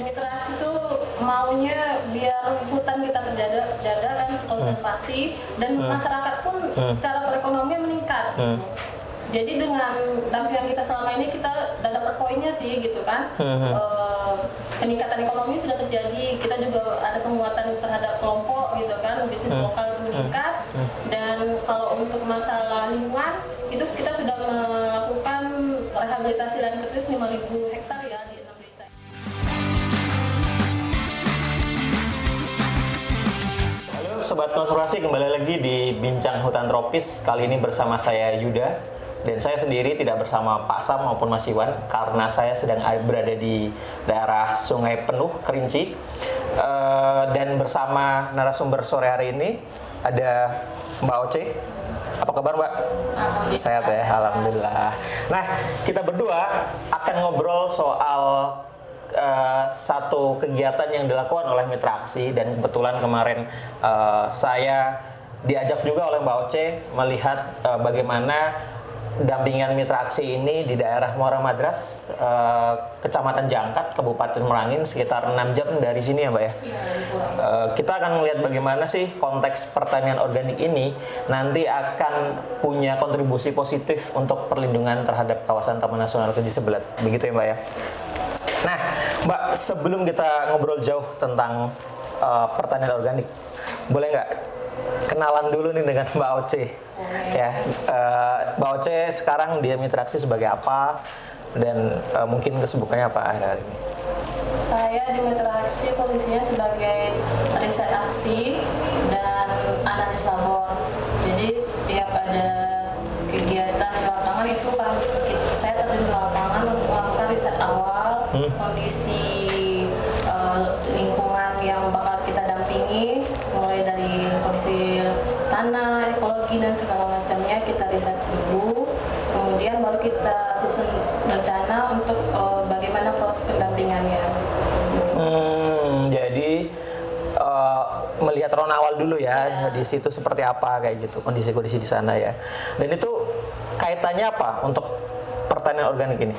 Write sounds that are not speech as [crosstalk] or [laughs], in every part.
Mitra aksi itu maunya biar hutan kita terjaga, jaga kan konservasi dan masyarakat pun secara perekonomian meningkat. Gitu. Jadi dengan dampingan kita selama ini kita udah dapat poinnya sih gitu kan. Eh, peningkatan ekonomi sudah terjadi. Kita juga ada penguatan terhadap kelompok gitu kan. Bisnis lokal itu meningkat. Dan kalau untuk masalah lingkungan itu kita sudah melakukan rehabilitasi lahan kritis 5.000 hektar Sobat Konservasi, kembali lagi di Bincang Hutan Tropis. Kali ini bersama saya Yuda. Dan saya sendiri tidak bersama Pak Sam maupun Mas Iwan Karena saya sedang berada di daerah Sungai Penuh, Kerinci. Eh, Dan bersama narasumber sore hari ini Ada Mbak Oce. Apa kabar Mbak? Sehat ya, Alhamdulillah. Nah, kita berdua akan ngobrol soal eh, satu kegiatan yang dilakukan oleh Mitra Aksi dan kebetulan kemarin eh, saya diajak juga oleh Mbak Oce melihat eh, bagaimana dampingan Mitra Aksi ini di daerah Muara Madras, eh, Kecamatan Jangkat, Kabupaten Merangin sekitar 6 jam dari sini ya Mbak ya. Eh, kita akan melihat bagaimana sih konteks pertanian organik ini nanti akan punya kontribusi positif untuk perlindungan terhadap kawasan Taman Nasional Kerinci Sebelat. Begitu ya Mbak ya. Nah, Mbak, sebelum kita ngobrol jauh tentang eh, pertanian organik, boleh nggak kenalan dulu nih dengan Mbak Oce? Ya, eh, Mbak Oce sekarang dia mitraksi sebagai apa dan eh, mungkin kesibukannya apa akhir-akhir ini? Saya di Mitra Aksi posisinya sebagai riset aksi dan analis labor. Jadi setiap ada kegiatan di lapangan itu kan saya terjun ke lapangan awal kondisi eh, lingkungan yang bakal kita dampingi mulai dari kondisi tanah, ekologi dan segala macamnya kita riset dulu. Kemudian baru kita susun rencana untuk eh, bagaimana proses pendampingannya. Hmm, jadi eh, melihat ron awal dulu ya di situ seperti apa kayak gitu kondisi-kondisi di sana ya. Dan itu kaitannya apa untuk pertanian organik ini?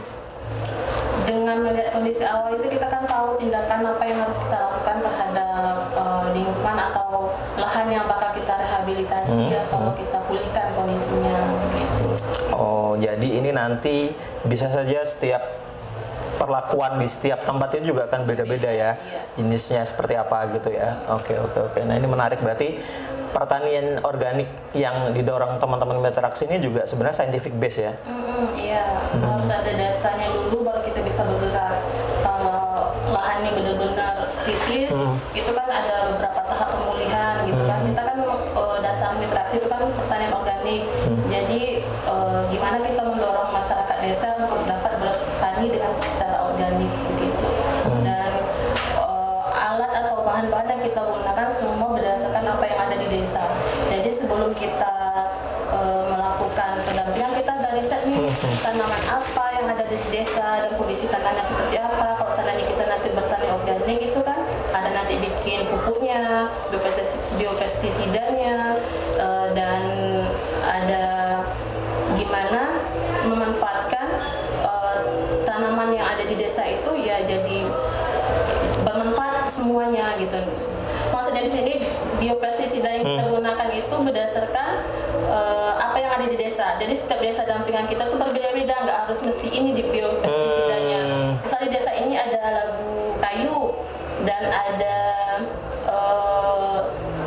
Dengan melihat kondisi awal itu kita kan tahu tindakan apa yang harus kita lakukan terhadap eh, lingkungan atau lahan yang bakal kita rehabilitasi atau kita pulihkan kondisinya gitu. Oh, jadi ini nanti bisa saja setiap perlakuan di setiap tempat itu juga akan beda-beda ya jenisnya seperti apa gitu ya. Oke oke oke. Nah ini menarik berarti pertanian organik yang didorong teman-teman Meterax ini juga sebenarnya scientific base ya. Mm-mm, iya, harus ada datanya dulu bisa bergerak. Kalau lahannya benar-benar kritis, itu kan ada beberapa tahap pemulihan gitu kan. Kita kan eh, dasar mitrasi itu kan pertanian organik. Jadi eh, gimana kita mendorong masyarakat desa untuk dapat bertani dengan secara organik begitu. Dan eh, alat atau bahan-bahan yang kita gunakan semua berdasarkan apa yang ada di desa. Jadi sebelum kita eh, melakukan pendampingan kita ada riset nih tanaman apa yang ada di desa dan kondisi tanahnya seperti apa. Kalau seandainya kita nanti bertani organik itu kan ada nanti bikin pupuknya, biopestis- biopestisidanya eh, dan ada gimana memanfaatkan eh, tanaman yang ada di desa itu ya jadi bermanfaat semuanya gitu. Maksudnya di sini biopestisida yang kita gunakan itu berdasarkan eh, apa yang ada di desa. Jadi setiap desa dampingan kita tuh berbeda-beda, nggak harus mesti ini di biopestisidanya. Misalnya di desa ini ada labu kayu dan ada eh,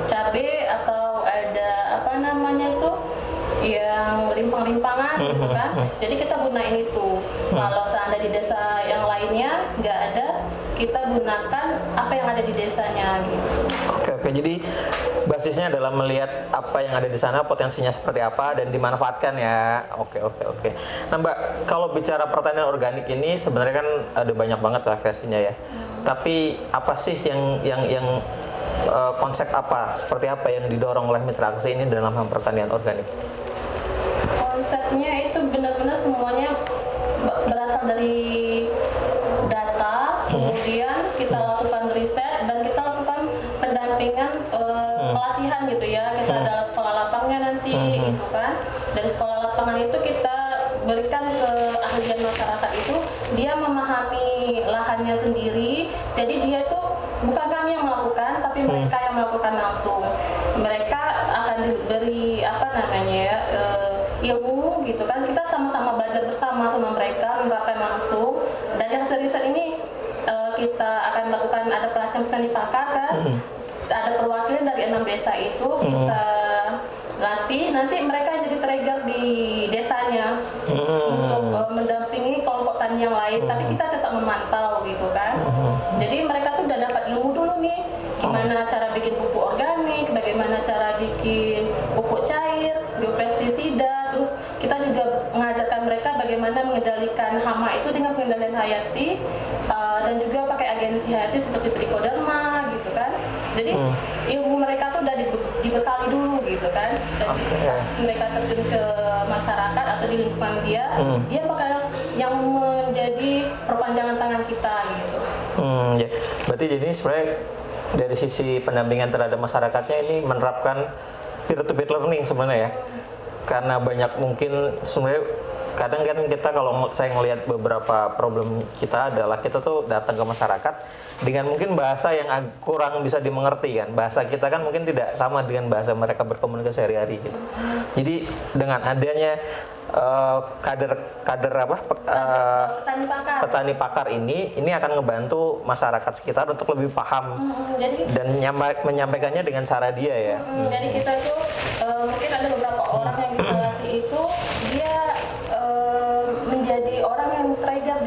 cabe atau ada apa namanya tuh yang rimpang-rimpangan gitu kan. Jadi kita gunain itu. Kalau seandainya di desa yang lainnya nggak ada, kita gunakan apa yang ada di desanya gitu. Oke oke. Jadi basisnya adalah melihat apa yang ada di sana potensinya seperti apa dan dimanfaatkan ya. Oke oke oke. Nah Mbak, kalau bicara pertanian organik ini sebenarnya kan ada banyak banget lah versinya ya. Tapi apa sih yang yang yang eh, konsep apa seperti apa yang didorong oleh Mitra Aksi ini dalam hal pertanian organik? Lapangnya nanti gitu kan. Dari sekolah lapangan itu kita berikan ke ahlian masyarakat itu dia memahami lahannya sendiri. Jadi dia itu bukan kami yang melakukan, tapi mereka yang melakukan langsung. Mereka akan diberi apa namanya ya eh, ilmu gitu kan. Kita sama-sama belajar bersama sama mereka menerapkan langsung. Dari hasil riset ini eh, kita akan lakukan ada pelatihan petani pakar kan. Ada perwakilan dari enam desa itu kita latih. Nanti mereka jadi trigger di desanya untuk uh, mendampingi kelompok tani yang lain. Tapi kita tetap memantau gitu kan. Jadi mereka tuh udah dapat ilmu dulu nih. Gimana cara bikin pupuk organik, bagaimana cara bikin pupuk cair, biopestisida. Terus kita juga mengajarkan mereka bagaimana mengendalikan hama itu dengan pengendalian hayati uh, dan juga pakai agensi hayati seperti trichoderma gitu kan. Jadi ilmu mereka dibekali dulu gitu kan. Dan Oke. pas mereka terjun ke masyarakat atau di lingkungan dia, dia bakal yang menjadi perpanjangan tangan kita gitu. Hmm, ya. Berarti jadi sebenarnya dari sisi pendampingan terhadap masyarakatnya ini menerapkan peer to peer learning sebenarnya ya. Karena banyak mungkin sebenarnya kadang kan kita kalau saya ngelihat beberapa problem kita adalah kita tuh datang ke masyarakat dengan mungkin bahasa yang kurang bisa dimengerti kan. Bahasa kita kan mungkin tidak sama dengan bahasa mereka berkomunikasi sehari-hari gitu. Jadi dengan adanya eh, kader kader apa pe- eh, Petani pakar. petani pakar ini ini akan ngebantu masyarakat sekitar untuk lebih paham Hmm, jadi dan menyampaikannya dengan cara dia ya. Hmm, jadi kita itu eh, mungkin ada beberapa orang yang kita latih itu dia eh, menjadi orang yang trigger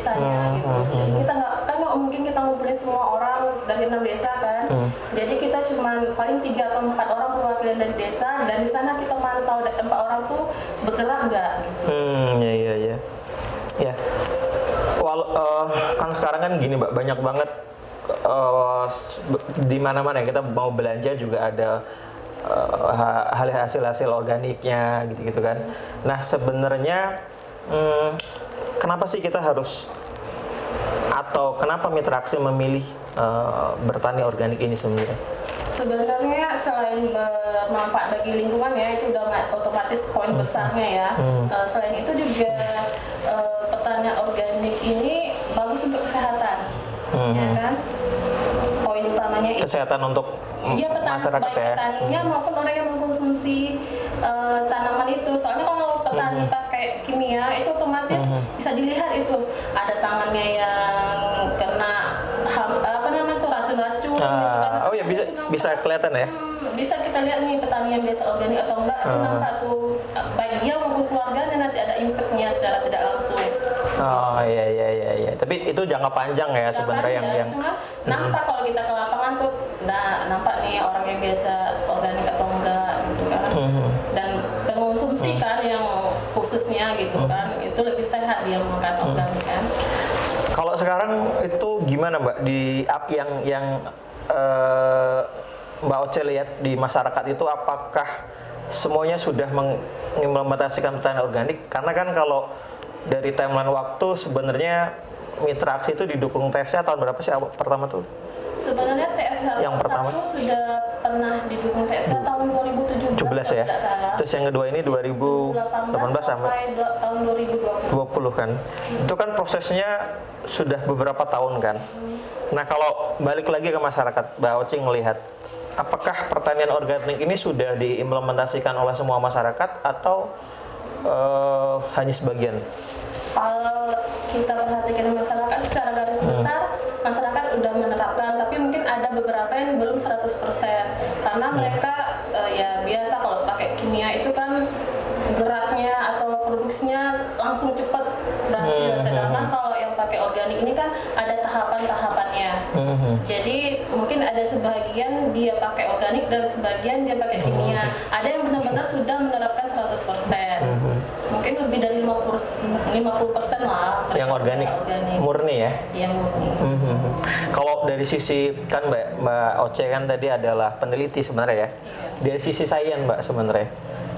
desanya gitu. Jadi kita nggak kan nggak mungkin kita ngumpulin semua orang dari enam desa kan. Jadi kita cuma paling tiga atau empat orang perwakilan dari desa dan di sana kita mantau empat orang tuh bergerak nggak gitu. Hmm, ya ya ya. Ya. Wal, eh, kan sekarang kan gini, Mbak, banyak banget eh, be- di mana-mana kita mau belanja juga ada eh, ha- hal hasil-hasil organiknya gitu-gitu kan. Nah, sebenarnya hmm, kenapa sih kita harus atau kenapa Mitra Aksi memilih eh, bertani organik ini sebenarnya? Sebenarnya selain bermanfaat bagi lingkungan ya itu udah ma- otomatis poin besarnya ya. Eh, selain itu juga eh, pertanian organik ini bagus untuk kesehatan, ya kan? Poin utamanya itu. Kesehatan untuk Iya petani, masyarakat baik ya. petaninya maupun orang yang mengkonsumsi eh, tanaman itu. Soalnya kalau petani pakai kimia itu otomatis bisa dilihat itu ada tangannya yang kena ham, apa namanya tuh racun-racun. gitu kan. Ah, oh ya bisa Itu nampak. bisa kelihatan ya. Hmm, bisa kita lihat nih petani yang biasa organik atau enggak itu nampak tuh baik dia maupun keluarganya nanti ada impactnya secara tidak langsung. Oh iya iya iya iya. Tapi itu jangka panjang ya sebenarnya yang yang cuma nampak kalau kita ke lapangan tuh nah nampak nih orang yang biasa organik atau enggak gitu kan Mhm. dan pengonsumsi kan yang khususnya gitu kan itu lebih sehat dia makan organik kan? Kalau sekarang itu gimana Mbak? Di ap yang yang eh, Mbak Oce lihat di masyarakat itu apakah semuanya sudah mengimplementasikan pertanian organik? Karena kan kalau dari timeline waktu sebenarnya Mitra Aksi itu didukung TFC tahun berapa sih awal pertama tuh? sebenarnya TFC Yang pertama? sudah pernah didukung TFC tahun 2017 17 ya. salah. Terus yang kedua ini 2018 sampai sampai tahun 2020 20 kan. Itu kan prosesnya sudah beberapa tahun kan. Nah, kalau balik lagi ke masyarakat, Mbak Oci ngelihat apakah pertanian organik ini sudah diimplementasikan oleh semua masyarakat atau eh, hanya sebagian? Kalau kita perhatikan masyarakat secara garis Hmm. besar masyarakat udah menerapkan tapi mungkin ada beberapa yang belum 100% karena Hmm. mereka eh, ya biasa kalau pakai kimia itu kan geraknya atau produksinya langsung cepat berhasil Hmm, sedangkan kalau yang pakai organik ini kan ada tahapan-tahapannya Mhm. jadi mungkin ada sebagian dia pakai organik dan sebagian dia pakai kimia. Ada yang benar-benar sudah menerapkan 100%. Mungkin lebih dari 50 50% lah. Yang organik, Organik. murni ya. Yang murni. Mhm. Kalau dari sisi kan Mbak Mbak Oce kan tadi adalah peneliti sebenarnya ya. Dari sisi sains Mbak sebenarnya.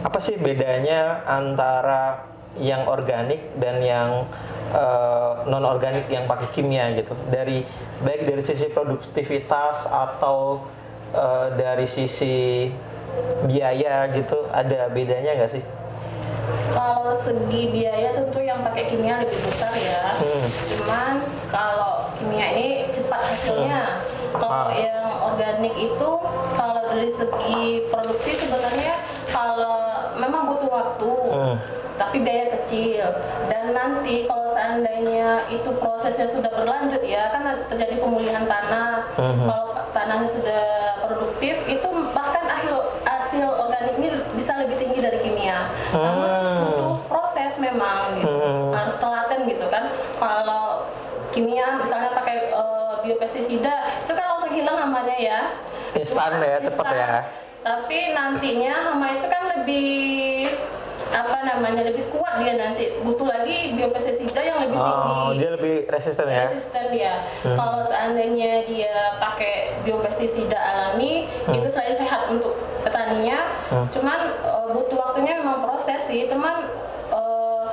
Apa sih bedanya antara yang organik dan yang non organik yang pakai kimia gitu? Dari baik dari sisi produktivitas atau eh, dari sisi biaya gitu ada bedanya nggak sih? Kalau segi biaya tentu yang pakai kimia lebih besar ya. Hmm. Cuman kalau kimia ini cepat hasilnya. Kalau Ah. yang organik itu kalau dari segi produksi sebenarnya kalau memang butuh waktu. Hmm. Tapi biaya kecil dan nanti kalau seandainya itu prosesnya sudah berlanjut ya kan terjadi pemulihan tanah Hmm. kalau tanahnya sudah produktif itu bahkan hasil hasil organik ini bisa lebih tinggi dari kimia. Namun Hmm. butuh proses memang gitu. Harus telaten gitu kan. Kalau kimia misalnya pakai eh, biopestisida itu kan langsung hilang hamanya ya. Instan ya, instan. ya. Tapi nantinya hama itu kan lebih apa namanya lebih kuat dia nanti butuh lagi biopestisida yang lebih tinggi Oh, dia lebih resisten ya. resisten dia. Kalau seandainya dia pakai biopestisida alami, itu selain sehat untuk petaninya, cuman eh, butuh waktunya memang proses sih, teman eh,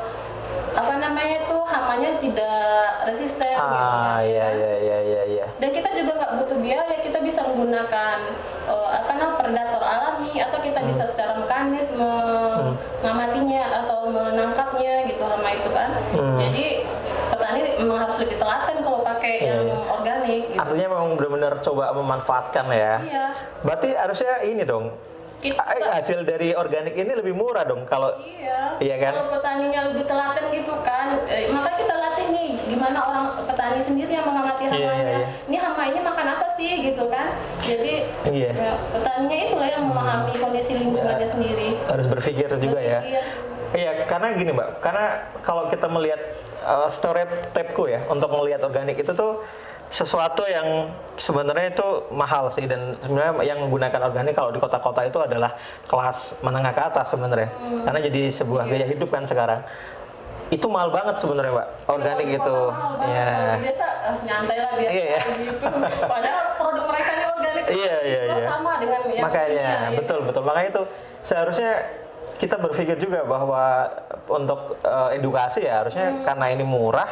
apa namanya itu hamanya tidak resisten. gitu Ah, iya iya iya iya iya. Dan kita juga nggak butuh biaya, kita bisa menggunakan eh, apa namanya predator kita bisa secara mekanis mengamatinya atau menangkapnya gitu hama itu kan. Jadi petani memang harus lebih telaten kalau pakai yang organik. Gitu. Artinya memang benar-benar coba memanfaatkan ya. Iya. Berarti harusnya ini dong. Kita, eh, Hasil dari organik ini lebih murah dong kalau iya. Iya kan? Kalau petaninya lebih telaten gitu kan, eh, maka kita latih nih gimana orang petani sendiri yang mengamati Iya, hamanya. iya, iya. Ini hama ini makan apa sih gitu kan? Jadi Iya. ya, petaninya itulah yang memahami kondisi lingkungannya sendiri. harus berpikir juga ya. Berpikir. Iya, karena gini mbak, karena kalau kita melihat uh, stereotipku ya untuk melihat organik itu tuh sesuatu yang sebenarnya itu mahal sih dan sebenarnya yang menggunakan organik kalau di kota-kota itu adalah kelas menengah ke atas sebenarnya karena jadi sebuah gaya hidup kan sekarang itu mahal banget sebenarnya mbak organik Kalau di itu kota mahal banget, ya di desa eh, nyantai lah biasa Iya, iya. gitu. Padahal produk mereka ini organik. Iya, iya, iya. Sama dengan yang makanya ya. betul betul makanya itu seharusnya kita berpikir juga bahwa untuk uh, edukasi ya harusnya Hmm. karena ini murah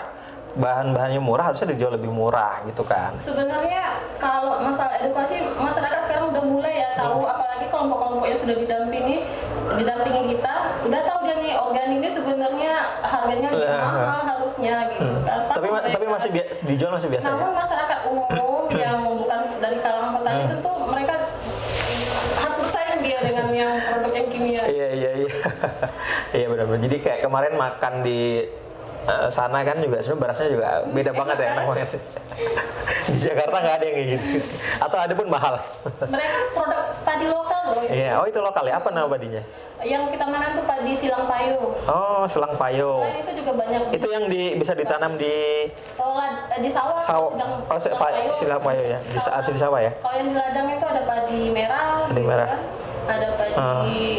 bahan-bahannya murah harusnya dijual lebih murah gitu kan Sebenarnya kalau masalah edukasi masyarakat sekarang udah mulai ya tahu Hmm. apalagi kelompok-kelompok yang sudah didampingi didampingi kita udah tahu dia nih organik ini sebenarnya harganya Lah. mahal harusnya gitu kan. Hmm. tapi ma- mereka- tapi masih bi- dijual masih biasa ya namun masyarakat umum yang bukan dari kalangan petani Hmm. tentu mereka harus bersaing dia dengan yang produk yang kimia. iya iya iya [laughs] iya benar-benar jadi kayak kemarin makan di uh, sana kan juga sebenarnya berasnya juga beda enak banget ya enak banget. [laughs] Di Jakarta nggak ada yang kayak gitu. Atau ada pun mahal. Mereka produk padi lokal loh. iya oh itu lokal ya. Apa nama padinya? Yang kita makan tuh padi silang payu. oh selang payo Selain itu juga banyak. Itu yang di, bisa ditanam di Oh, di sawah sawah sedang oh se- pa- silang payo ya. Di sa- di sawah ya? Kalau yang di ladang itu ada padi merah, Padi gitu merah. kan. Ada padi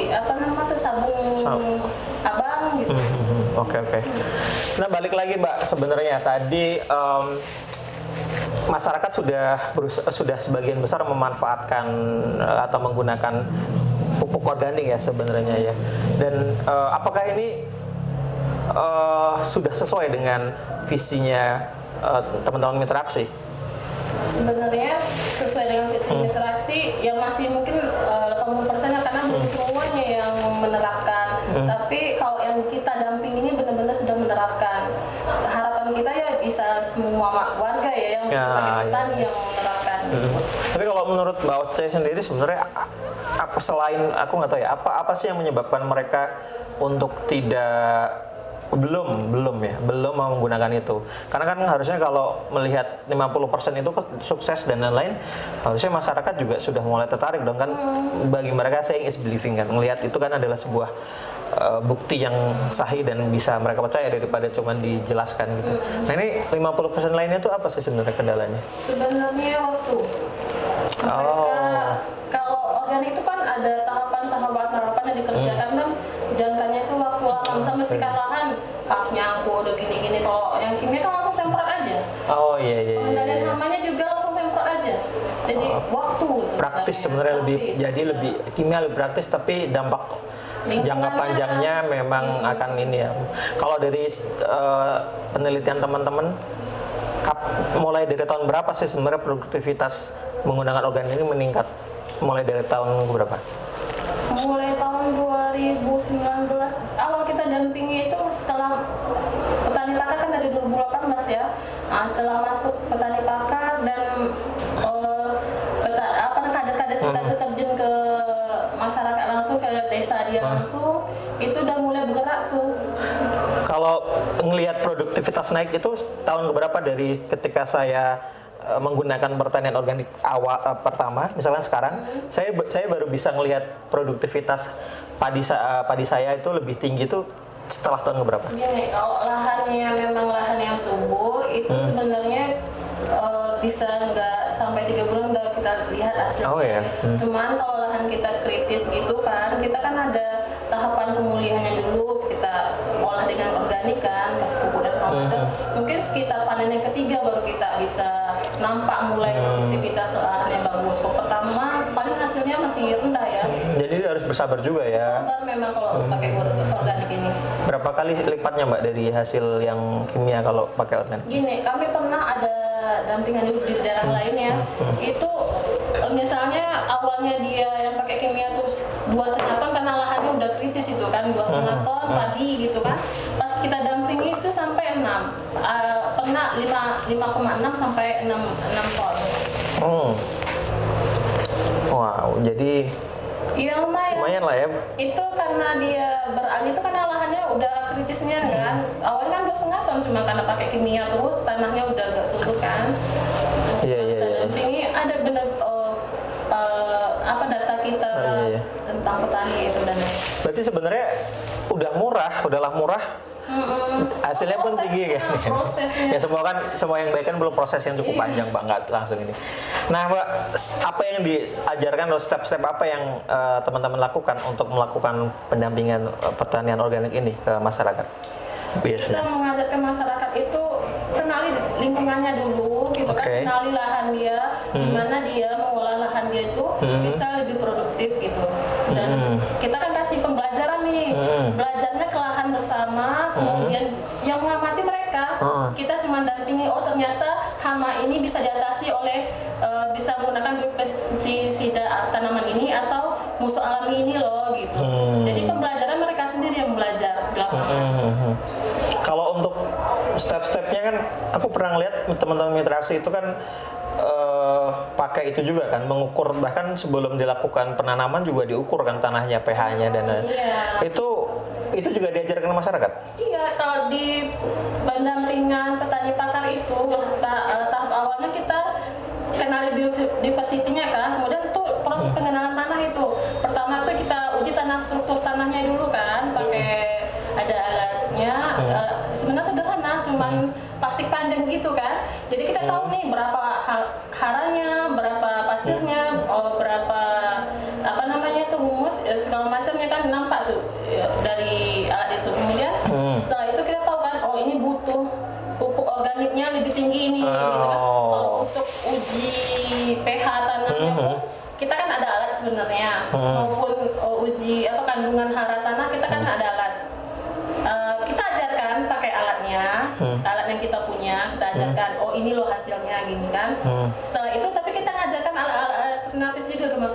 apa nama tuh sabung. Gitu. Hmm, Oke oke. Nah balik lagi mbak sebenarnya tadi em, masyarakat sudah sudah sebagian besar memanfaatkan eh, atau menggunakan pupuk organik ya sebenarnya ya. Dan eh, apakah ini eh, sudah sesuai dengan visinya teman-teman interaksi? Sebenarnya sesuai dengan Hmm. interaksi yang masih mungkin eh, 80% -nya karena belum Hmm. semuanya yang menerapkan. Tapi kalau yang kita damping ini benar-benar sudah menerapkan. Harapan kita ya bisa semua warga ya yang Ya, sebagai ya. petani yang menerapkan. Hmm. Tapi kalau menurut Mbak Oce sendiri sebenarnya apa selain aku nggak tahu ya apa apa sih yang menyebabkan mereka untuk tidak belum belum ya belum mau menggunakan itu karena kan harusnya kalau melihat 50% itu sukses dan lain-lain harusnya masyarakat juga sudah mulai tertarik dong kan bagi mereka saying is believing kan melihat itu kan adalah sebuah uh, bukti yang sahih dan bisa mereka percaya daripada cuma dijelaskan gitu. Nah ini 50% lainnya itu apa sih sebenarnya kendalanya? Sebenarnya waktu. Mereka Oh. kalau organik itu kan ada tahapan-tahapan-tahapan yang dikerjakan dan jangkanya itu waktu lama misalnya bersihkan lahan harus nyangkut udah gini-gini kalau yang kimia kan langsung semprot aja Oh iya iya. iya, pengendalian iya. hamanya juga langsung semprot aja jadi waktu sebenarnya. praktis sebenarnya lebih Praktis. jadi lebih kimia lebih praktis tapi dampak. Jangka panjangnya memang akan ini ya. Kalau dari eh, penelitian teman-teman mulai dari tahun berapa sih sebenarnya produktivitas menggunakan organik ini meningkat? Mulai dari tahun berapa? mulai tahun 2019 awal kita dampingi itu setelah petani pakar kan dari 2018 ya. Nah, setelah masuk petani pakar langsung itu udah mulai bergerak tuh. Kalau ngelihat produktivitas naik itu tahun berapa dari ketika saya uh, menggunakan pertanian organik awal uh, pertama, misalnya sekarang, hmm. saya saya baru bisa ngelihat produktivitas padi uh, padi saya itu lebih tinggi itu setelah tahun berapa? Gini, kalau lahannya memang lahan yang subur itu hmm. sebenarnya uh, bisa nggak sampai tiga bulan udah kita lihat hasilnya. Oh ya. Hmm. Cuman kalau lahan kita kritis gitu kan, kita kan ada tahapan pemulihannya dulu kita olah dengan organik kan, kasih pupuk dan segala macam. Mungkin sekitar panen yang ketiga baru kita bisa nampak mulai hmm. aktivitas lahan yang bagus. Kalau pertama paling hasilnya masih rendah ya. Jadi harus bersabar juga ya. Bersabar memang kalau hmm. pakai organik ini. Berapa kali lipatnya Mbak dari hasil yang kimia kalau pakai organik? Gini, kami pernah ada dampingan di daerah hmm. lain ya. Hmm. Itu eh, misalnya awalnya dia yang pakai kimia tuh dua setengah kritis itu kan dua setengah ton tadi gitu kan. Pas kita dampingi itu sampai enam, uh, pernah lima lima koma enam sampai enam enam ton. Hmm. Wow, jadi Iya lumayan. Lumayan lah ya. Itu karena dia beralih itu karena lahannya udah kritisnya hmm. kan. Awalnya kan dua setengah ton cuma karena pakai kimia terus tanahnya udah agak subur kan. Iya iya. iya. Dampingi ada benar uh, uh, apa data kita oh, iya, iya. Tentang petani itu dan. Berarti sebenarnya udah murah, udahlah murah Mm-mm. hasilnya pun tinggi kan ya semua kan semua yang baik kan belum proses yang cukup iya. panjang pak nggak langsung ini nah pak apa yang diajarkan atau step-step apa yang uh, teman-teman lakukan untuk melakukan pendampingan uh, pertanian organik ini ke masyarakat biasanya kita mengajarkan masyarakat itu kenali lingkungannya dulu gitu okay. kan kenali lahan dia hmm. gimana dia mengolah lahan dia itu hmm. bisa lebih produktif gitu dan hmm. kita kan kasih pembelajaran nih hmm. belajarnya ke lahan bersama kemudian hmm. yang mengamati mereka hmm. kita cuma dampingi oh ternyata hama ini bisa diatasi oleh uh, bisa menggunakan pestisida tanaman ini atau musuh alami ini loh gitu hmm. jadi pembelajaran mereka sendiri yang belajar di lapangan hmm. hmm. kalau untuk step-stepnya kan aku pernah lihat teman-teman mitra aksi itu kan uh, pakai itu juga kan mengukur bahkan sebelum dilakukan penanaman juga diukur kan tanahnya pH-nya dan hmm, iya. itu itu juga diajarkan masyarakat? Iya, kalau di pendampingan petani pakar itu eh, tahap awalnya kita kenali biodiversity-nya kan, kemudian tuh proses pengenalan tanah itu. Pertama tuh kita uji tanah struktur tanahnya dulu kan, pakai ada alatnya. Uh, sebenarnya sederhana, cuman plastik panjang gitu kan. Jadi kita tahu nih berapa haranya, berapa pasirnya, oh, berapa apa namanya itu humus ya, segala macamnya kan nampak tuh ya, dari alat itu. Kemudian hmm. setelah itu kita tahu kan, oh ini butuh pupuk organiknya lebih tinggi ini. Oh. Gitu kan. Kalau untuk uji pH tanahnya hmm. pun kita kan ada alat sebenarnya hmm. maupun uh, uji apa kandungan hara tanah kita kan hmm. ada alat. Uh, kita ajarkan pakai alatnya, hmm. alat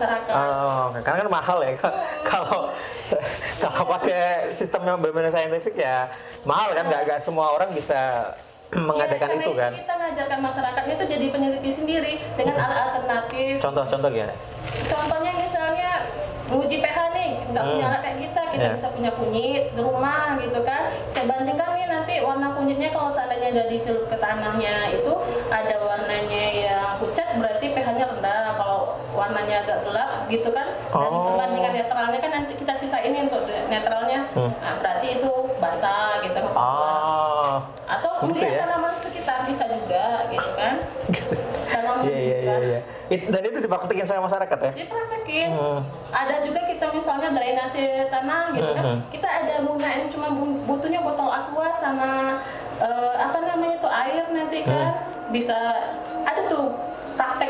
masyarakat. Oh, karena kan mahal ya. Hmm. Kalau kalau pakai sistem yang benar-benar saintifik ya mahal kan, nggak nggak semua orang bisa mengadakan ya, itu kan. Kita ngajarkan masyarakatnya itu jadi peneliti sendiri dengan alat alternatif. Contoh-contoh gimana? Contohnya misalnya nguji pH nih, nggak hmm. punya alat kayak kita, kita yeah. bisa punya kunyit di rumah gitu kan. Saya bandingkan nih nanti warna kunyitnya kalau seandainya udah dicelup ke tanahnya itu ada warnanya yang pucat berarti warnanya agak gelap gitu kan, dan oh. perbandingan netralnya kan nanti kita sisa ini untuk netralnya, hmm. nah, berarti itu basah gitu. Oh. Atau mungkin ya? tanaman sekitar bisa juga gitu kan. [laughs] Tanaman yeah, yeah, yeah, yeah. It, dan itu dipraktekin sama masyarakat ya? Dipraktekin. Hmm. Ada juga kita misalnya drainase tanah gitu kan. Hmm. Kita ada menggunakan cuma butuhnya botol aqua sama uh, apa namanya itu air nanti kan. Hmm. Bisa ada tuh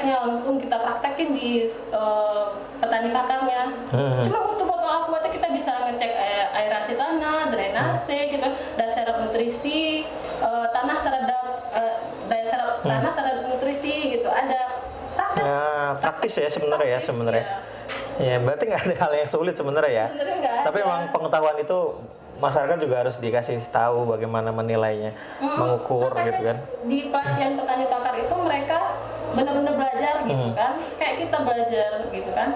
prakteknya langsung kita praktekin di uh, petani pakarnya. Hmm. Cuma butuh botol aqua itu kita bisa ngecek air, aerasi tanah, drainase hmm. gitu, daya serap nutrisi uh, tanah terhadap uh, daya serap hmm. tanah terhadap nutrisi gitu. Ada praktis. Ya, praktis ya sebenarnya ya sebenarnya. Ya. Ya, berarti nggak ada hal yang sulit sebenarnya ya. Sebenarnya nggak Tapi aja. emang pengetahuan itu masyarakat juga harus dikasih tahu bagaimana menilainya, mengukur Makanya gitu kan. Di pelatihan petani pakar itu mereka benar-benar belajar gitu Hmm. kan, kayak kita belajar gitu kan.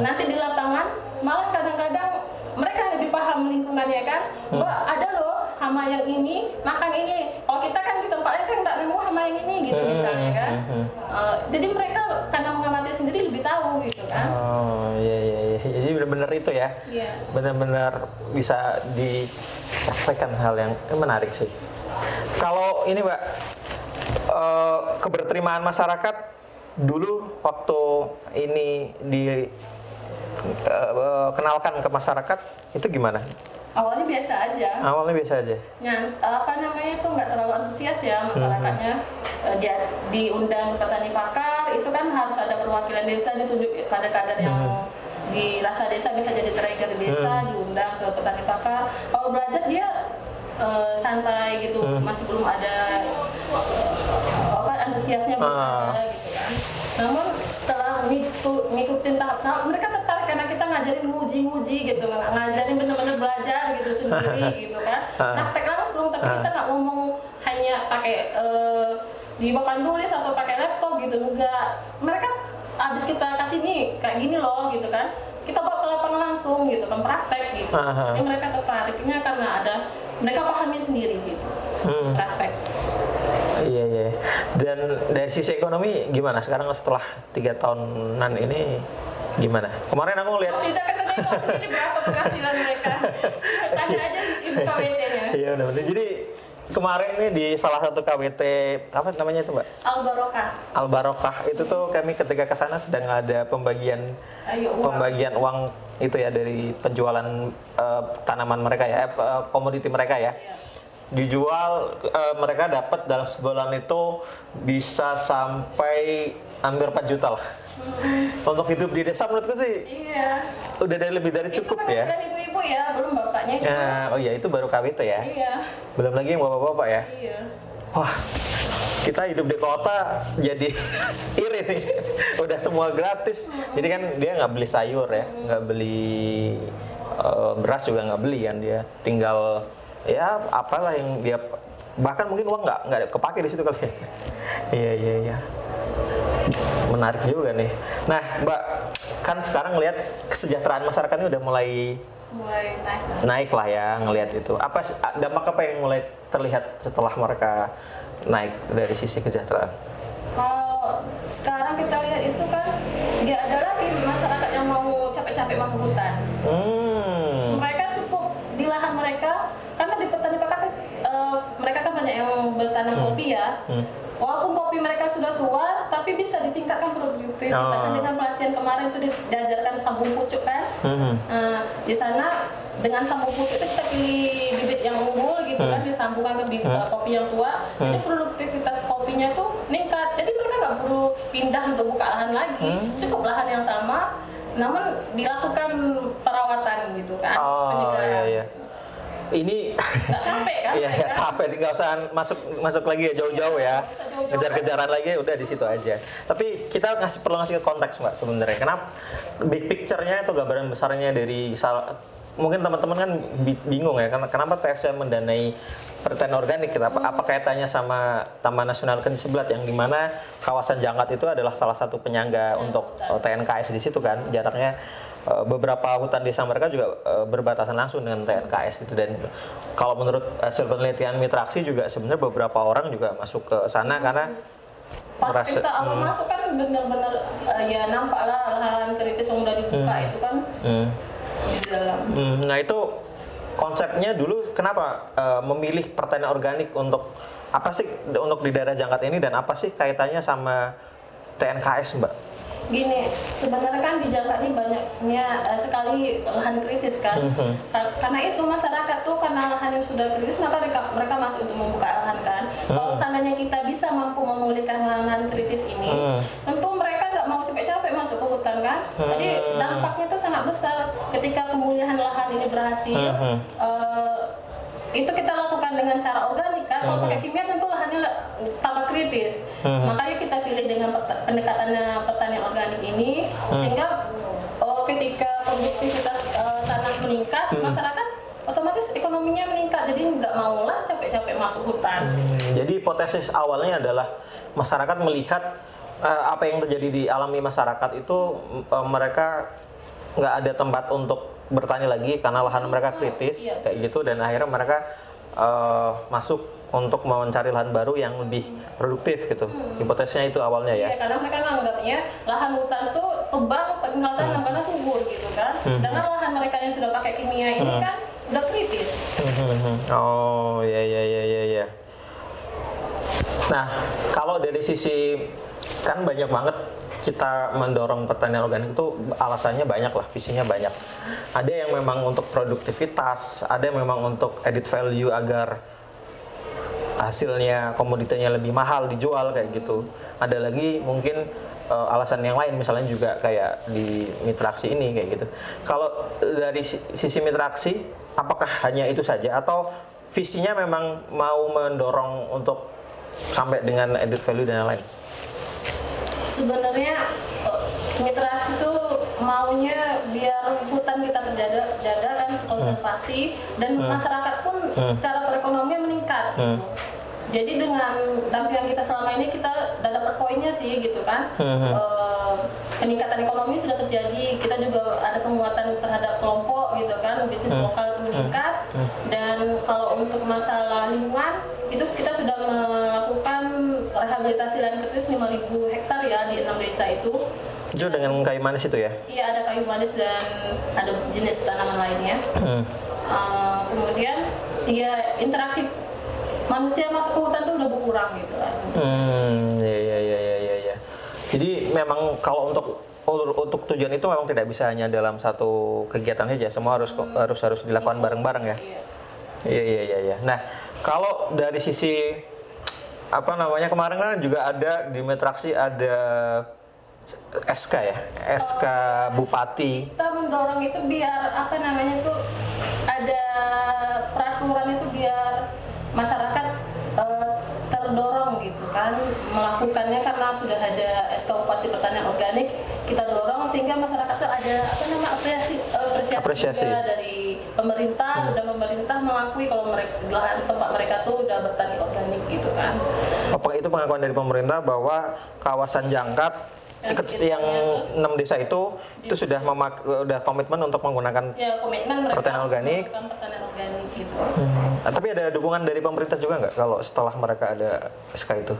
Nanti di lapangan malah kadang-kadang mereka lebih paham lingkungannya kan. Hmm. Mbak ada loh hama yang ini makan ini. Kalau kita kan di tempat lain kan nggak nemu hama yang ini gitu Hmm, misalnya kan. Eh, jadi mereka karena mengamati sendiri lebih tahu gitu kan. Oh iya iya iya. Jadi benar-benar itu ya. Iya. Benar-benar bisa dipraktekkan hal yang menarik sih. Kalau ini Mbak eh, keberterimaan masyarakat dulu waktu ini di eh, kenalkan ke masyarakat itu gimana? Awalnya biasa aja. Awalnya biasa aja. Yang apa namanya itu nggak terlalu antusias ya masyarakatnya. Eh, Dia diundang ke petani pakar itu kan harus ada perwakilan desa ditunjuk kader-kader yang dirasa desa bisa jadi trigger desa diundang ke petani pakar. Kalau belajar dia eh, santai gitu masih belum ada apa antusiasnya belum Ah. ada gitu. Namun setelah ngitu, ngikutin tahap-tahap mereka tertarik karena kita ngajarin nguji-nguji gitu, ng- ngajarin bener-bener belajar gitu sendiri [laughs] gitu kan. Praktek langsung tapi kita nggak ngomong hanya pakai eh, di papan tulis atau pakai laptop gitu enggak. Mereka abis kita kasih nih kayak gini loh gitu kan. Kita bawa ke lapangan langsung gitu kan praktek gitu. Aha. Jadi mereka tertariknya karena ada mereka pahami sendiri gitu. Praktek. Iya iya. Dan dari sisi ekonomi gimana? Sekarang setelah tiga tahunan ini gimana? Kemarin aku kan tadi mau sendiri berapa penghasilan mereka? [laughs] Tanya aja ibu KWT-nya. Iya bener. Jadi kemarin nih di salah satu KWT apa namanya itu mbak? Al Barokah. Al Barokah itu tuh kami ketika ke sana sedang ada pembagian Ayo uang. pembagian uang itu ya dari penjualan eh, tanaman mereka ya, eh, eh, komoditi mereka ya. Dijual eh, mereka dapat dalam sebulan itu bisa sampai hampir 4 juta lah. Untuk hidup di desa menurutku sih Iya. udah dari lebih dari cukup itu ya. penghasilan ibu-ibu ya, belum bapaknya juga. Nah, oh iya itu baru KWT ya. Iya. Belum lagi yang bapak-bapak ya. Iya. Wah, kita hidup di kota jadi [laughs] iri nih. Udah semua gratis. Jadi kan dia nggak beli sayur ya, nggak beli eh, beras juga nggak beli kan dia. Tinggal ya apalah yang dia bahkan mungkin uang nggak nggak kepake di situ kali ya. [laughs] Iya iya iya. Menarik juga nih. Nah, Mbak, kan sekarang ngelihat kesejahteraan masyarakat ini udah mulai Mulai naik. naik lah ya ngelihat itu. Apa dampak apa yang mulai terlihat setelah mereka naik dari sisi kesejahteraan? Kalau sekarang kita lihat itu kan nggak ada lagi masyarakat yang mau capek-capek masuk hutan. Hmm. Mereka cukup di lahan mereka karena di petani pakar kan eh, mereka kan banyak yang bertanam kopi ya. Walaupun kopi mereka sudah tua, tapi bisa ditingkatkan produktivitasnya Oh. dengan pelatihan kemarin itu diajarkan sambung pucuk kan. Mhm. Nah, di sana dengan sambung pucuk itu kita pilih bibit yang unggul gitu kan disambungkan ke bibit eh, kopi yang tua. Jadi produktivitas kopinya tuh meningkat. Jadi mereka nggak perlu pindah untuk buka lahan lagi, cukup lahan yang sama, namun dilakukan perawatan gitu kan, Oh iya penyegaran. iya. Ini Nggak capek kan? Iya, ya, capek nggak usah masuk masuk lagi ya jauh-jauh ya. Kejar-kejaran lagi udah di situ aja. Tapi kita ngasih perlu ngasih ke konteks mbak sebenarnya. Kenapa big picture-nya itu gambaran besarnya dari sal- mungkin teman-teman kan bi- bingung ya karena kenapa TFC mendanai pertanian organik kita apa, apa kaitannya sama Taman Nasional Kendi Sebelat yang di mana kawasan Jangkat itu adalah salah satu penyangga untuk eh, TNKS di situ kan jaraknya eh, beberapa hutan desa mereka juga eh, berbatasan langsung dengan TNKS gitu. Dan kalau menurut hasil penelitian Mitraksi juga sebenarnya beberapa orang juga masuk ke sana karena Pas merasa- kita awal masuk kan bener-bener eh, ya nampak lah lahan kritis yang udah dibuka itu kan hmm, di dalam. hmm, nah itu konsepnya dulu kenapa eh, memilih pertanian organik untuk apa sih untuk di daerah Jangkat ini dan apa sih kaitannya sama TNKS mbak? Gini, sebenarnya kan di Jangkat banyaknya eh, sekali lahan kritis kan. Mhm. Ka- Karena itu masyarakat tuh karena lahan yang sudah kritis maka mereka, mereka masuk untuk membuka lahan kan. Kalau Mhm. seandainya kita bisa mampu memulihkan lahan kritis ini, Hmm. tentu mereka nggak mau capek-capek masuk ke hutan kan. Jadi dampaknya tuh sangat besar ketika pemulihan lahan ini berhasil. Eh, itu kita lakukan dengan cara organik kan. Kalau pakai kimia tentu lahannya tambah kritis. Makanya kita pilih dengan pendekatannya pertanian organik ini sehingga produktivitas uh, tanah meningkat hmm. masyarakat otomatis ekonominya meningkat jadi nggak maulah capek-capek masuk hutan hmm. jadi hipotesis awalnya adalah masyarakat melihat uh, apa yang terjadi di alami masyarakat itu uh, mereka nggak ada tempat untuk bertani lagi karena lahan mereka iya, kritis hmm, kayak gitu dan akhirnya mereka uh, masuk untuk mencari lahan baru yang lebih produktif gitu. Hmm. Hipotesisnya itu awalnya ya. Iya, karena mereka nganggapnya lahan hutan tuh tebang tinggal tanam karena subur gitu kan. Karena lahan mereka yang sudah pakai kimia ini kan udah kritis. Oh ya ya ya ya ya. Nah kalau dari sisi kan banyak banget kita mendorong pertanian organik itu alasannya banyak lah, visinya banyak. Ada yang memang untuk produktivitas, ada yang memang untuk edit value agar hasilnya komoditinya lebih mahal dijual kayak gitu. Ada lagi mungkin uh, alasan yang lain misalnya juga kayak di mitraksi ini kayak gitu. Kalau dari si- sisi mitraksi apakah hanya itu saja atau visinya memang mau mendorong untuk sampai dengan edit value dan lain-lain? Sebenarnya aksi itu maunya biar hutan kita terjaga jaga kan konservasi dan masyarakat pun secara perekonomian meningkat gitu. Jadi dengan dampingan kita selama ini kita udah dapat poinnya sih gitu kan. Eh, peningkatan ekonomi sudah terjadi, kita juga ada penguatan terhadap kelompok gitu kan, bisnis lokal itu meningkat. Dan kalau untuk masalah lingkungan itu kita sudah melakukan rehabilitasi lahan kritis 5.000 hektar ya di enam desa itu. Itu dengan kayu manis itu ya? Iya ada kayu manis dan ada jenis tanaman lainnya. Uh, kemudian ya interaksi manusia masuk ke hutan tuh udah berkurang gitu lah. Hmm, ya ya ya ya ya ya. Jadi memang kalau untuk untuk tujuan itu memang tidak bisa hanya dalam satu kegiatan saja, semua harus harus harus dilakukan bareng-bareng ya. Iya. Iya iya iya iya. Nah, kalau dari sisi apa namanya kemarin kan juga ada di Metraksi ada SK ya, SK Bupati. Kita mendorong itu biar apa namanya tuh ada peraturan itu biar masyarakat eh, terdorong gitu kan melakukannya karena sudah ada SK Bupati Pertanian Organik kita dorong sehingga masyarakat tuh ada apa nama apresiasi apresiasi, Apresiasi. juga dari pemerintah dan pemerintah mengakui kalau mereka lahan tempat mereka tuh udah bertani organik gitu kan Apa itu pengakuan dari pemerintah bahwa kawasan Jangkat Yang enam desa itu itu sudah memak udah komitmen untuk menggunakan ya komitmen mereka Pertanian organik. pertanian organik gitu Ah, tapi ada dukungan dari pemerintah juga nggak kalau setelah mereka ada SK itu?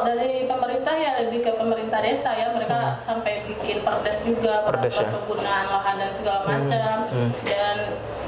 Dari pemerintah ya lebih ke pemerintah desa ya mereka sampai bikin perdes juga Hmm. Perdes ya? penggunaan lahan dan segala macam dan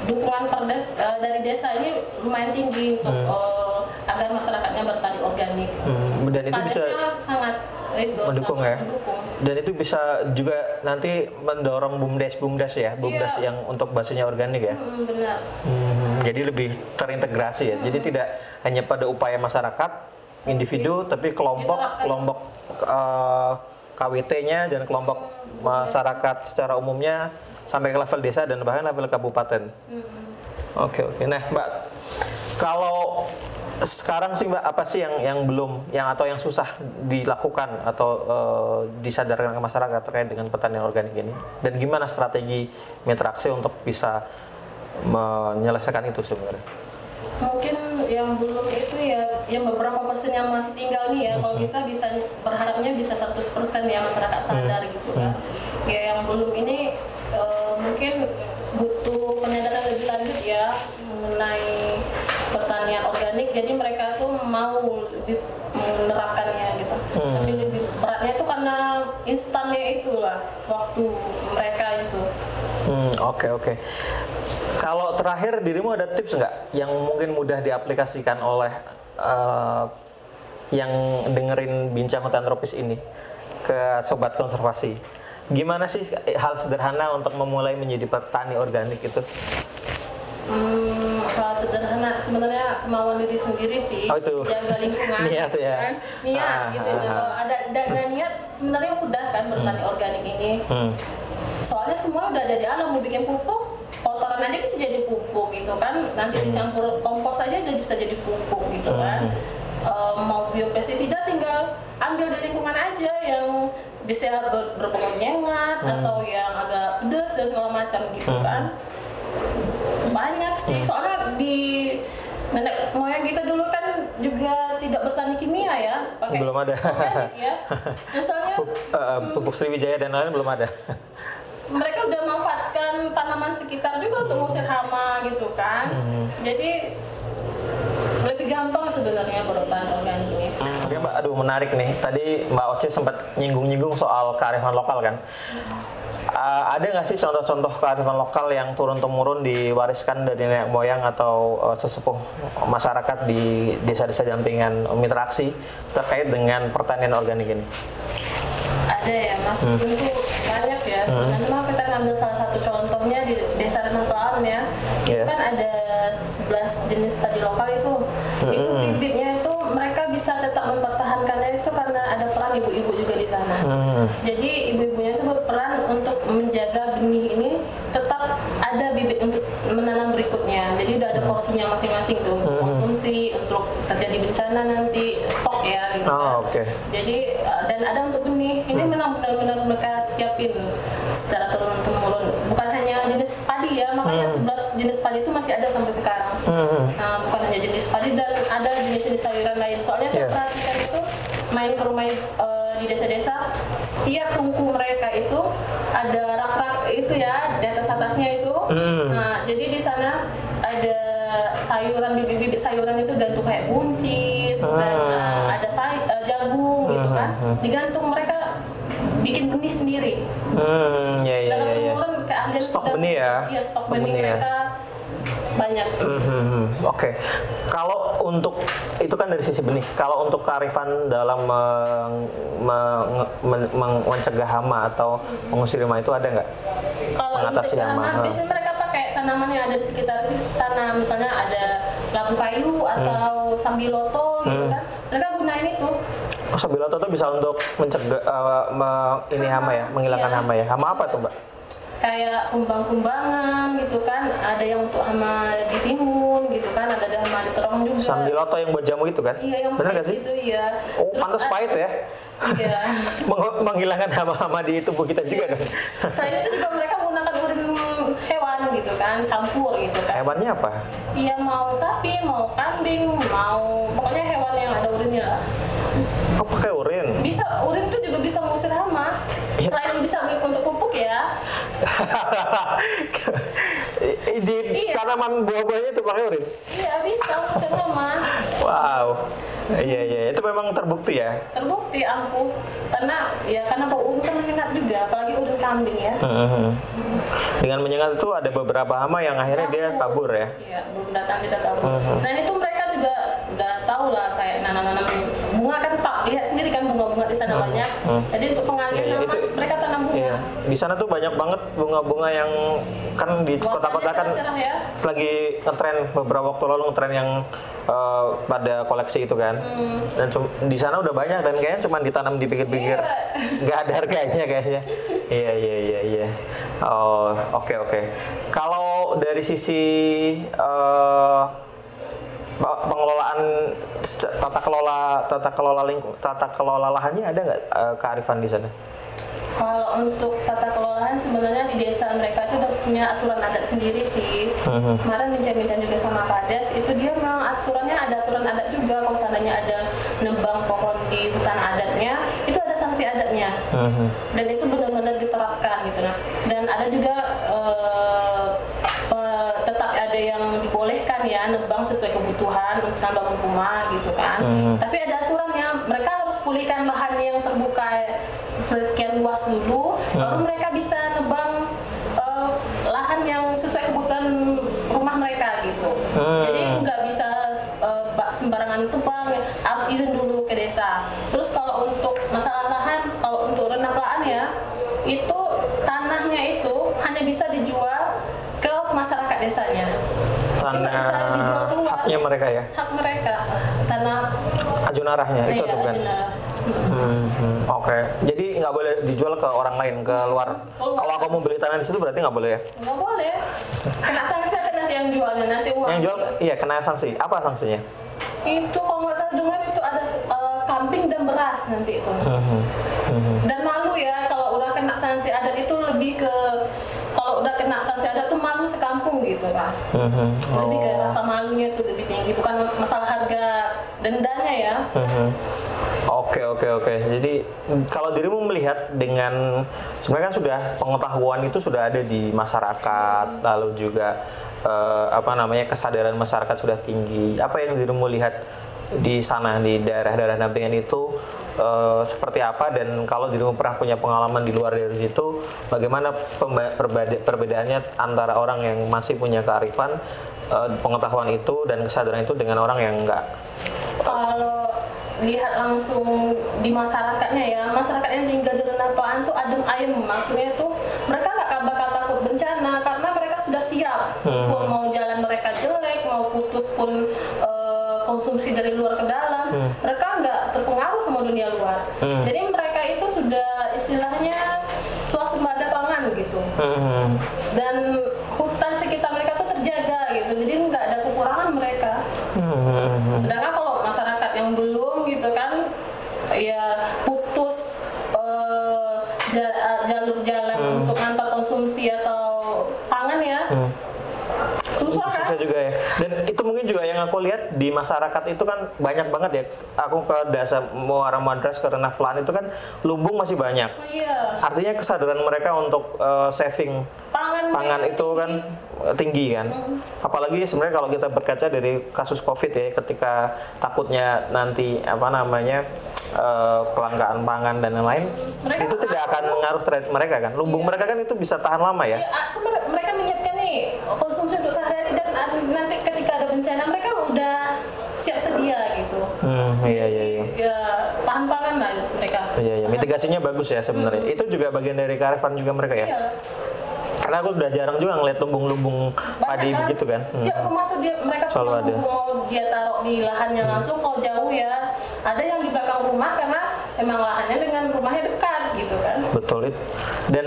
dukungan perdes eh, dari desa ini lumayan tinggi untuk eh, agar masyarakatnya bertani organik. Hmm, dan itu bisa Kadesnya sangat itu mendukung sangat ya. mendukung. Dan itu bisa juga nanti mendorong bumdes bumdes ya, bumdes Iya. yang untuk basisnya organik ya. Hmm, benar. Hmm, jadi lebih terintegrasi ya. Jadi tidak hanya pada upaya masyarakat individu, tapi kelompok kelompok eh, KWT-nya dan kelompok masyarakat secara umumnya sampai ke level desa dan bahkan level kabupaten. Oke oke. Nah Mbak, kalau sekarang sih Mbak apa sih yang yang belum yang atau yang susah dilakukan atau eh, disadarkan ke masyarakat terkait dengan pertanian organik ini dan gimana strategi Mitraksi untuk bisa menyelesaikan itu sebenarnya? Mungkin yang belum itu ya yang beberapa persen yang masih tinggal nih ya kalau kita bisa berharapnya bisa 100% ya masyarakat sadar gitu kan. Ya yang belum ini eh, mungkin butuh penyadaran lebih lanjut ya mengenai pertanian organik jadi mereka tuh mau lebih menerapkannya gitu. Tapi lebih beratnya itu karena instannya itulah waktu mereka itu. Hmm, oke oke. Kalau terakhir dirimu ada tips nggak yang mungkin mudah diaplikasikan oleh eh, yang dengerin bincang hutan tropis ini ke sobat konservasi? Gimana sih hal sederhana untuk memulai menjadi petani organik itu? Hmm, hal sederhana sebenarnya kemauan diri sendiri sih Oh, itu. jaga lingkungan [laughs] Niat ya. kan? niat Ah, gitu ah, ah. kalau ada dana niat sebenarnya mudah kan bertani organik ini Hmm. Soalnya semua udah ada di alam mau bikin pupuk kotoran aja bisa jadi pupuk gitu kan. Nanti dicampur kompos aja udah bisa jadi pupuk gitu kan. Eh, mau biopestisida tinggal ambil di lingkungan aja yang bisa ber- berbau nyengat atau yang agak pedas dan segala macam gitu kan. Banyak sih. Soalnya di nenek moyang kita dulu kan juga tidak bertani kimia ya, pakai Belum ada. organik ya. [laughs] Misalnya Eh, pupuk Sriwijaya dan lain belum ada. Mereka udah manfaatkan tanaman sekitar juga untuk ngusir hama gitu kan. Jadi lebih gampang sebenarnya bertani organik ini. Oke Mbak, aduh menarik nih. Tadi Mbak Oce sempat nyinggung-nyinggung soal kearifan lokal kan. Uh, ada nggak sih contoh-contoh kearifan lokal yang turun-temurun diwariskan dari nenek moyang atau uh, sesepuh masyarakat di desa-desa jampingan mitra aksi terkait dengan pertanian organik ini? Ada ya, Mas Hmm. Banyak ya. Sebenarnya mah kita ngambil salah satu contohnya di desa Renang Pelaan ya. Itu Iya. kan ada 11 jenis padi lokal itu. Hmm. Itu bibitnya itu mereka bisa tetap mempertahankannya itu karena ada peran ibu-ibu juga di sana. Hmm. Jadi ibu-ibunya itu berperan untuk menjaga benih ini tetap ada bibit untuk menanam berikutnya. Jadi udah ada porsinya masing-masing tuh konsumsi, untuk terjadi bencana nanti stok ya gitu. Oh, oke. Jadi uh, dan ada untuk benih. Ini memang benar-benar mereka siapin secara turun temurun. Bukan hanya jenis padi ya, makanya 11 jenis padi itu masih ada sampai sekarang. Nah, bukan hanya jenis padi dan ada jenis-jenis sayuran lain. Soalnya saya Iya. perhatikan itu main ke rumah uh, di desa-desa, setiap tungku mereka itu ada rak-rak itu ya di atas atasnya itu. Nah, jadi di sana ada sayuran bibit-bibit sayuran itu gantung kayak buncis dan uh, ada say uh, kan. Digantung mereka bikin benih sendiri. Hmm, ya ya Secara ya. ya. turun keahlian Stok benih ya? Iya, stok, Stok benih, benih ya? mereka banyak. Hmm, Oke, kalau untuk itu kan dari sisi benih. Kalau untuk kearifan dalam meng- meng- men- meng- mencegah hama atau mengusir hama itu ada nggak? Kalau Mengatasi hama, hama, ha. biasanya mereka pakai tanaman yang ada di sekitar sana. Misalnya ada labu kayu Hmm. atau sambiloto gitu kan. Mereka gunain itu. Oh, Sabiloto itu bisa untuk mencegah eh, me- ini hama ya, menghilangkan Iya. hama ya. Hama apa tuh mbak? Kayak kumbang-kumbangan gitu kan. Ada yang untuk hama di timun gitu kan. Ada hama di terong juga. Sambiloto yang buat jamu itu kan? Iya yang Bener pahit nggak sih? itu iya. Oh, Terus pantas ada- pahit ya. Iya. [laughs] Meng- menghilangkan hama-hama di tubuh kita juga dong. [laughs] Selain itu juga mereka menggunakan urin hewan gitu kan, campur gitu kan. Hewannya apa? Iya mau sapi, mau kambing, mau pokoknya hewan yang ada urinnya lah. Oh, pakai urin. Bisa urin itu juga bisa mengusir hama. Iya. Selain bisa untuk pupuk ya. [laughs] di Iya. tanaman buah-buahnya itu pakai urin. Iya bisa mengusir hama. Wow. Iya iya itu memang terbukti ya. Terbukti ampuh. Karena ya karena bau urin kan menyengat juga, apalagi urin kambing ya. Dengan menyengat itu ada beberapa hama yang akhirnya dia kabur ya. Iya, belum datang tidak kabur. Selain itu mereka juga udah tahu lah kayak nanam-nanam bunga kan tak lihat sendiri kan sana banyak. Jadi untuk pengalian Iya, iya, nama itu- mereka tanam bunga. Iya. Di sana tuh banyak banget bunga-bunga yang kan di kota-kota kan ya. lagi ngetren beberapa waktu lalu ngetren yang eh, pada koleksi itu kan. Hmm. Dan di sana udah banyak dan kayaknya cuma ditanam di pinggir-pinggir. Iya. [laughs] Nggak ada harganya kayaknya. [laughs] Iya iya iya iya. Oh, oke oke. Kalau dari sisi pe- pengelolaan tata kelola tata kelola lingkung tata kelola lahannya ada nggak eh, kearifan di sana? Kalau untuk tata kelolahan sebenarnya di desa mereka itu udah punya aturan adat sendiri sih. Hmm. Kemarin bincang-bincang juga sama Kades, itu dia memang aturannya ada aturan adat juga. Kalau seandainya ada nebang pohon di hutan adatnya, itu ada sanksi adatnya. Mhm. Dan itu benar-benar diterapkan gitu nah. Dan ada juga eh, pe- tetap ada yang dibolehkan ya nebang sesuai untuk bangun rumah gitu kan. Tapi ada aturannya, mereka harus pulihkan lahan yang terbuka sekian luas dulu, baru mereka bisa nebang eh, lahan yang sesuai kebutuhan rumah mereka gitu. Hmm. Jadi nggak bisa bak- sembarangan tebang, harus izin dulu ke desa. Terus kalau untuk masalah lahan, kalau untuk renaplaan ya, itu tanahnya itu hanya bisa dijual ke masyarakat desanya. Jadi nggak bisa dijual Tanah keluar. haknya mereka ya, Hak mereka, tanah ajunarahnya itu iya, tuh kan. Hmm, hmm, Oke, jadi nggak boleh dijual ke orang lain ke luar. Keluar. Kalau aku mau beli tanah di situ berarti nggak boleh ya? nggak boleh. Kena sanksi ada nanti yang jualnya, nanti uang. Yang jual, iya kena sanksi. Apa sanksinya? Itu kalau nggak salah dengar itu ada eh, kambing dan beras nanti itu. Hmm, Dan malu ya kalau udah kena sanksi adat itu lebih ke kena sanksi adat tuh malu sekampung gitu kan. Mhm. Lebih kayak Oh. rasa malunya tuh lebih tinggi, bukan masalah harga dendanya ya. Mhm. Oke oke oke. Jadi kalau dirimu melihat dengan sebenarnya kan sudah pengetahuan itu sudah ada di masyarakat, lalu juga eh, apa namanya kesadaran masyarakat sudah tinggi. Apa yang dirimu lihat di sana di daerah-daerah dampingan itu eh, seperti apa dan kalau dirimu pernah punya pengalaman di luar dari situ, bagaimana perbeda- perbedaannya antara orang yang masih punya kearifan eh, pengetahuan itu dan kesadaran itu dengan orang yang enggak? Kalau lihat langsung di masyarakatnya ya, masyarakat yang tinggal di rendah Paan tuh adem ayem, maksudnya tuh mereka nggak bakal takut bencana karena mereka sudah siap. Pun mau jalan mereka jelek, mau putus pun eh, konsumsi dari luar ke dalam, mereka nggak terpengaruh sama dunia luar. Jadi mereka itu sudah istilahnya swasembada pangan gitu. Mhm. Dan hutan sekitar mereka tuh terjaga gitu, jadi nggak ada kekurangan mereka. Mhm. Sedangkan kalau masyarakat yang belum gitu kan ya putus eh, ja- eh, jalur jalan untuk antar konsumsi atau pangan ya. Susah kan? susah juga ya dan itu mungkin juga yang aku lihat di masyarakat itu kan banyak banget ya. Aku ke dasa Muara Madras ke Renah Pelan itu kan lumbung masih banyak. Oh, iya. artinya kesadaran mereka untuk eh, saving Pangan, pangan itu kan eh, tinggi kan. Apalagi sebenarnya kalau kita berkaca dari kasus covid ya ketika takutnya nanti apa namanya eh, kelangkaan pangan dan lain-lain itu tidak akan mengaruh terhadap mereka kan. Lumbung mereka kan itu bisa tahan lama ya. Ya, aku- mere- mereka menyiapkan nih konsumsi untuk sehari-hari dan an- nanti ketika ada bencana mereka udah siap sedia gitu. hmm, iya iya iya Ya tahan pangan lah mereka. Iya, iya. Mitigasinya bagus ya sebenarnya. Itu juga bagian dari kearifan juga mereka ya. Iya. Karena aku udah jarang juga ngeliat lumbung-lumbung padi begitu kan. Hmm. Setiap rumah tuh dia mereka Selalu ada. Hmm. mau dia taruh di lahannya langsung kalau jauh ya. Ada yang di belakang rumah karena emang lahannya dengan rumahnya dekat gitu kan. Betul itu. Dan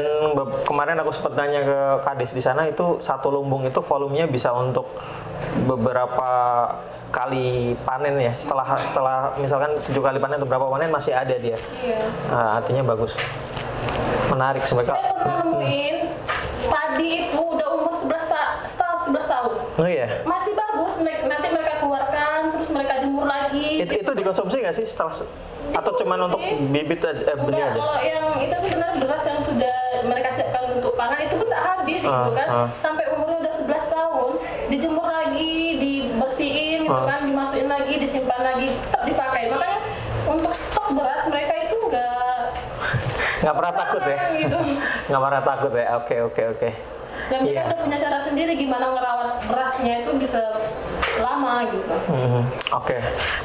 kemarin aku sempat tanya ke Kadis di sana itu satu lumbung itu volumenya bisa untuk beberapa kali panen ya. Setelah setelah misalkan tujuh kali panen atau berapa panen masih ada dia. Iya. Nah, artinya bagus. Menarik sebenarnya. Saya pernah nemuin padi itu udah umur 11 ta setahun 11 tahun. Oh iya. Masih bagus nanti mereka keluarkan terus mereka jemur lagi. Itu, itu dikonsumsi nggak sih setelah atau cuman untuk bibit eh, benih aja? kalau yang itu sebenarnya beras yang sudah mereka siapkan untuk pangan itu pun tidak habis Ah, gitu kan. ah. Sampai umurnya udah 11 tahun, dijemur lagi, dibersihin gitu Ah. kan, dimasukin lagi, disimpan lagi, tetap dipakai. Makanya untuk stok beras mereka itu enggak [laughs] nggak pernah takut ya gitu. [laughs] nggak pernah takut ya oke oke oke Dan mereka Iya. udah punya cara sendiri gimana ngerawat berasnya itu bisa lama gitu. Mhm. Oke,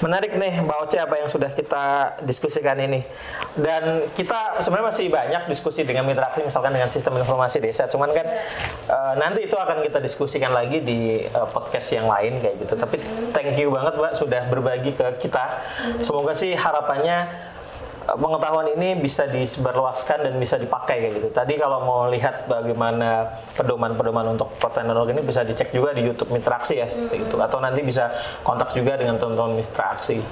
menarik nih Mbak Oce apa yang sudah kita diskusikan ini. Dan kita sebenarnya masih banyak diskusi dengan Mitra Akli, misalkan dengan sistem informasi desa. Cuman kan eh, nanti itu akan kita diskusikan lagi di eh, podcast yang lain kayak gitu. Tapi thank you banget Mbak sudah berbagi ke kita. Semoga sih harapannya pengetahuan ini bisa disebarluaskan dan bisa dipakai kayak gitu. Tadi kalau mau lihat bagaimana pedoman-pedoman untuk pertanian organik bisa dicek juga di YouTube Mitra Aksi ya seperti itu. Atau nanti bisa kontak juga dengan teman-teman Mitra Aksi.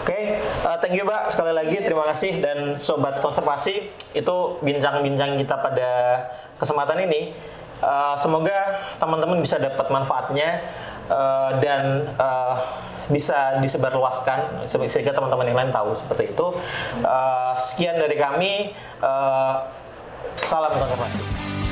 Oke, eh, thank you Mbak sekali lagi terima kasih dan sobat konservasi itu bincang-bincang kita pada kesempatan ini. Eh, semoga teman-teman bisa dapat manfaatnya eh, dan eh, bisa disebarluaskan sehingga teman-teman yang lain tahu seperti itu. Eh, sekian dari kami. eh, salam konservasi.